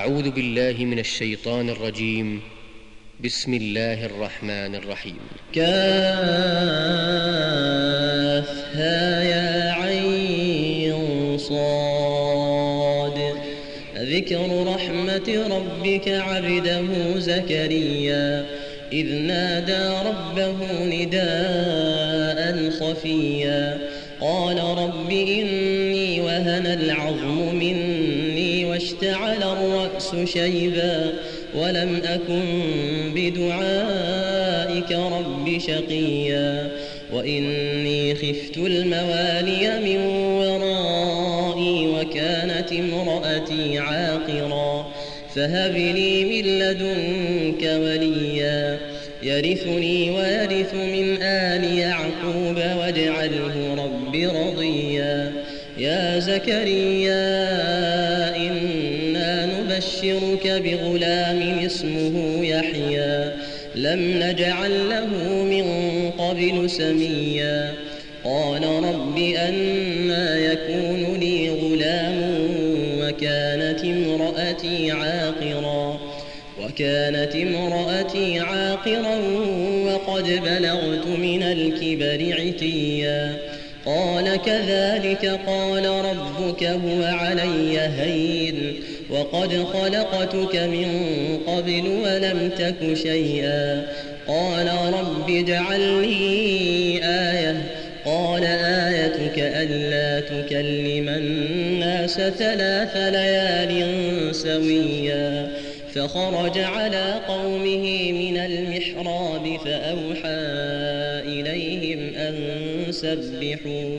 أعوذ بالله من الشيطان الرجيم. بسم الله الرحمن الرحيم. كافها يا عين صاد. ذكر رحمة ربك عبده زكريا. إذ نادى ربه نداء خفيا. قال رب إني وهن العظم الرأس شيبا ولم أكن بدعائك رب شقيا وإني خفت الموالي من ورائي وكانت امرأتي عاقرا فهب لي من لدنك وليا يرثني ويرث من آل يعقوب واجعله رب رضيا يا زكريا نبشرك بغلام اسمه يحيى. لم نجعل له من قبل سميا. قال رب أنا يكون لي غلام وكانت امرأتي عاقرا. وكانت امرأتي عاقرا وقد بلغت من الكبر عتيا. قال كذلك قال ربك هو علي هين. وقد خلقتك من قبل ولم تك شيئا. قال رب اجعل لي آية. قال آيتك ألا تكلم الناس ثلاث ليال سويا. فخرج على قومه من المحراب فأوحى إليهم أن سبحوا.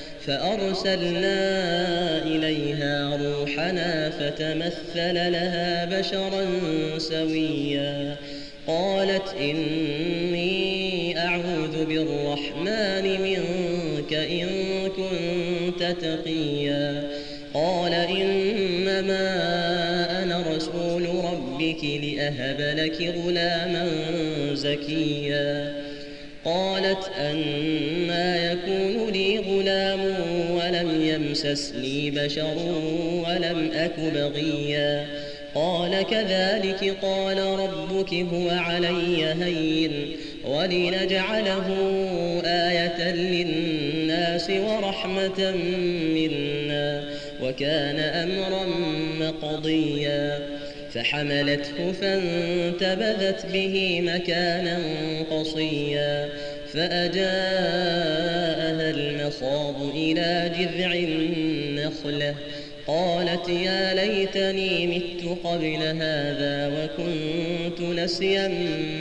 إليها روحنا فتمثل لها بشرا سويا. قالت إني أعوذ بالرحمن منك إن كنت تقيا. قال إنما أنا رسول ربك لأهب لك غلاما زكيا. قالت أنا يكون لي غلام ولم يمسسني بشر ولم أك بغيا. قال كذلك قال ربك هو علي هين. ولنجعله آية للناس ورحمة منا. وكان أمرا مقضيا. فحملته فانتبذت به مكانا قصيا. فأجاءها المخاض إلى جذع النخلة. قالت يا ليتني مت قبل هذا وكنت نسيا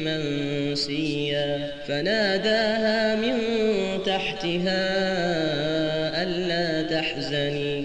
منسيا. فناداها من تحتها ألا تحزني.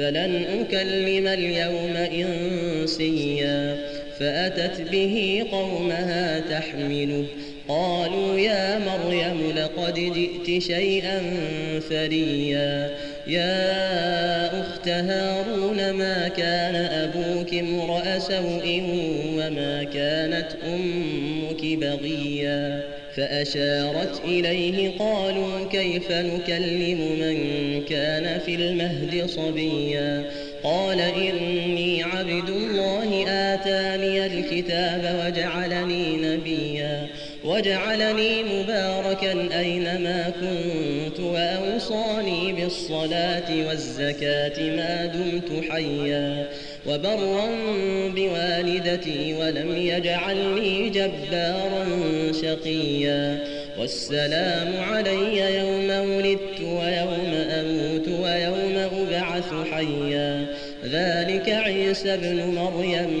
فلن أكلم اليوم إنسيا فأتت به قومها تحمله. قالوا يا مريم لقد جئت شيئا فريا. يا أخت هارون ما كان أبوك امرأ سوء وما كانت أمك بغيا. فأشارت إليه قالوا كيف نكلم من كان في المهد صبيا؟ قال إني عبد الله آتاني الكتاب وجعلني نبيا. مباركا أينما كنت وأوصاني بالصلاة والزكاة ما دمت حيا وبرا بوالدتي ولم يجعلني جبارا شقيا والسلام علي يوم ولدت ويوم أموت ويوم أبعث حيا ذلك عيسى ابن مريم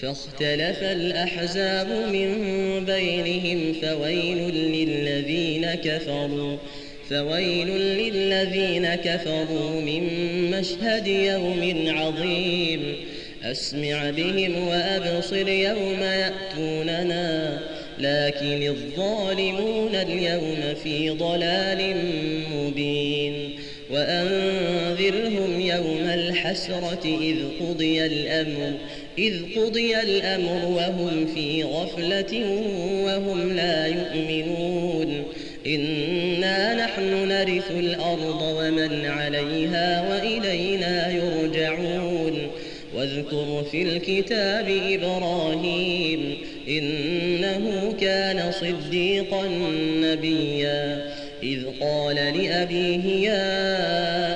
فاختلف الأحزاب من بينهم فويل للذين كفروا فويل للذين كفروا من مشهد يوم عظيم أسمع بهم وأبصر يوم يأتوننا لكن الظالمون اليوم في ضلال مبين وأنذرهم يوم الحسرة إذ قضي الأمر إذ قضي الأمر وهم في غفلة وهم لا يؤمنون. إنا نحن نرث الأرض ومن عليها وإلينا يرجعون. واذكر في الكتاب إبراهيم إنه كان صديقا نبيا. إذ قال لأبيه يا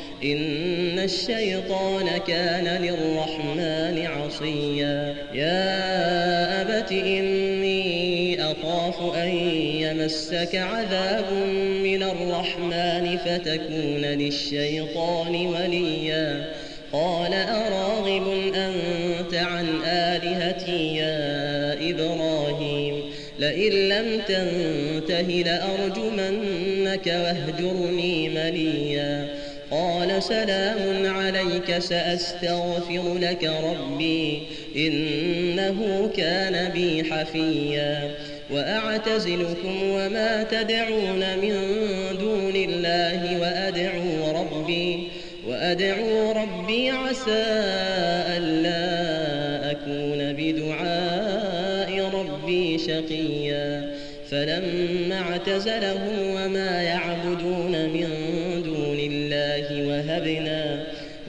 إن الشيطان كان للرحمن عصيا. يا أبت إني أخاف أن يمسك عذاب من الرحمن فتكون للشيطان وليا. قال أراغب أنت عن آلهتي يا إبراهيم؟ لئن لم تنته لأرجمنك واهجرني مليا. قال سلام عليك سأستغفر لك ربي إنه كان بي حفيا. وأعتزلكم وما تدعون من دون الله وأدعو ربي وأدعو ربي عسى ألا أكون بدعاء ربي شقيا. فلما اعتزلهم وما يعبدون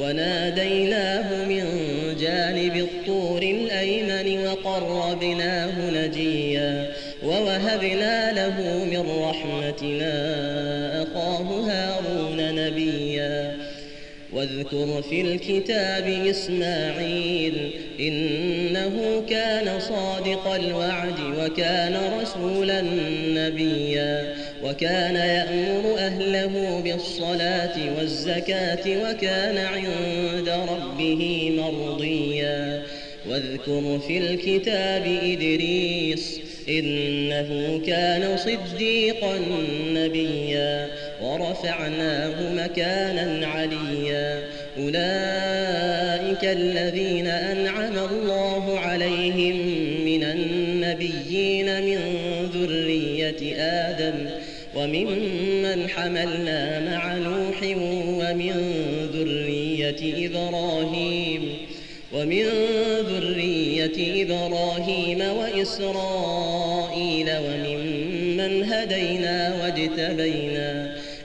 وناديناه من جانب الطور الأيمن وقربناه نجيا ووهبنا له من رحمتنا أخاه هارون. واذكر في الكتاب إسماعيل إنه كان صادق الوعد وكان رسولا نبيا وكان يأمر أهله بالصلاة والزكاة وكان عند ربه مرضيا واذكر في الكتاب إدريس إنه كان صديقا نبيا ورفعناه مكانا عليا. أولئك الذين أنعم الله عليهم من النبيين من ذرية آدم وممن حملنا مع نوح ومن ذرية إبراهيم ومن ذرية إبراهيم وإسرائيل وممن هدينا واجتبينا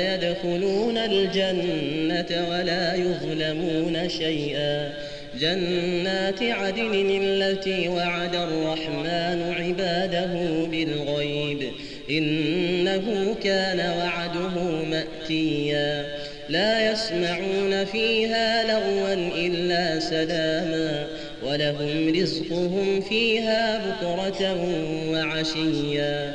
يدخلون الجنة ولا يظلمون شيئا. جنات عدن التي وعد الرحمن عباده بالغيب. إنه كان وعده مأتيا. لا يسمعون فيها لغوا إلا سلاما. ولهم رزقهم فيها بكرة وعشيا.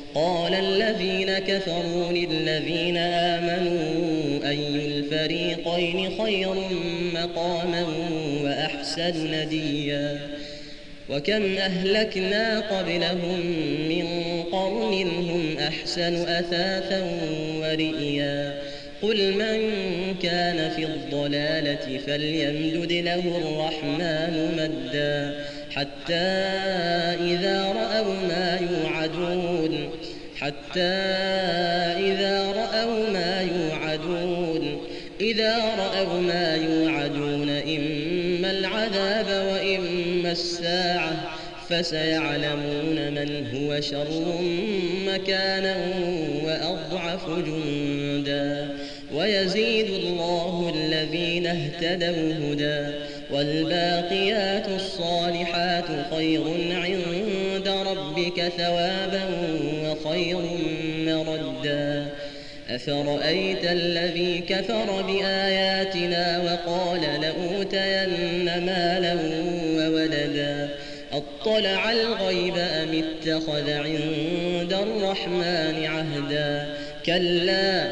قال الذين كفروا للذين آمنوا أي الفريقين خير مقاما وأحسن نديا وكم أهلكنا قبلهم من قرن هم أحسن أثاثا ورئيا قل من كان في الضلالة فليمدد له الرحمن مدا حتى إذا رأوا ما يوعدون حتى إذا رأوا ما يوعدون إذا رأوا ما يوعدون إما العذاب وإما الساعة فسيعلمون من هو شر مكانا وأضعف جندا. ويزيد الله الذين اهتدوا هدى. والباقيات الصالحات خير عند ربك ثوابا وخير مردا. أفرأيت الذي كفر بآياتنا وقال لأوتين مالا وولدا؟ أطلع الغيب أم اتخذ عند الرحمن عهدا؟ كلا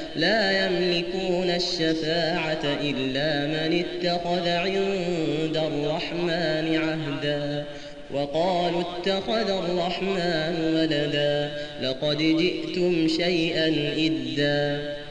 لا يملكون الشفاعة إلا من اتخذ عند الرحمن عهدا. وقالوا اتخذ الرحمن ولدا لقد جئتم شيئا إدا.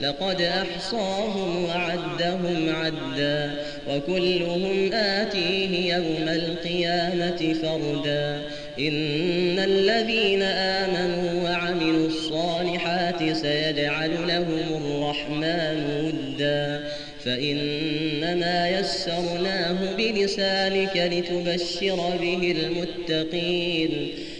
لقد أحصاهم وعدهم عدا وكلهم آتيه يوم القيامة فردا. إن الذين آمنوا وعملوا الصالحات سيجعل لهم الرحمن ودا. فإنما يسرناه بلسانك لتبشر به المتقين.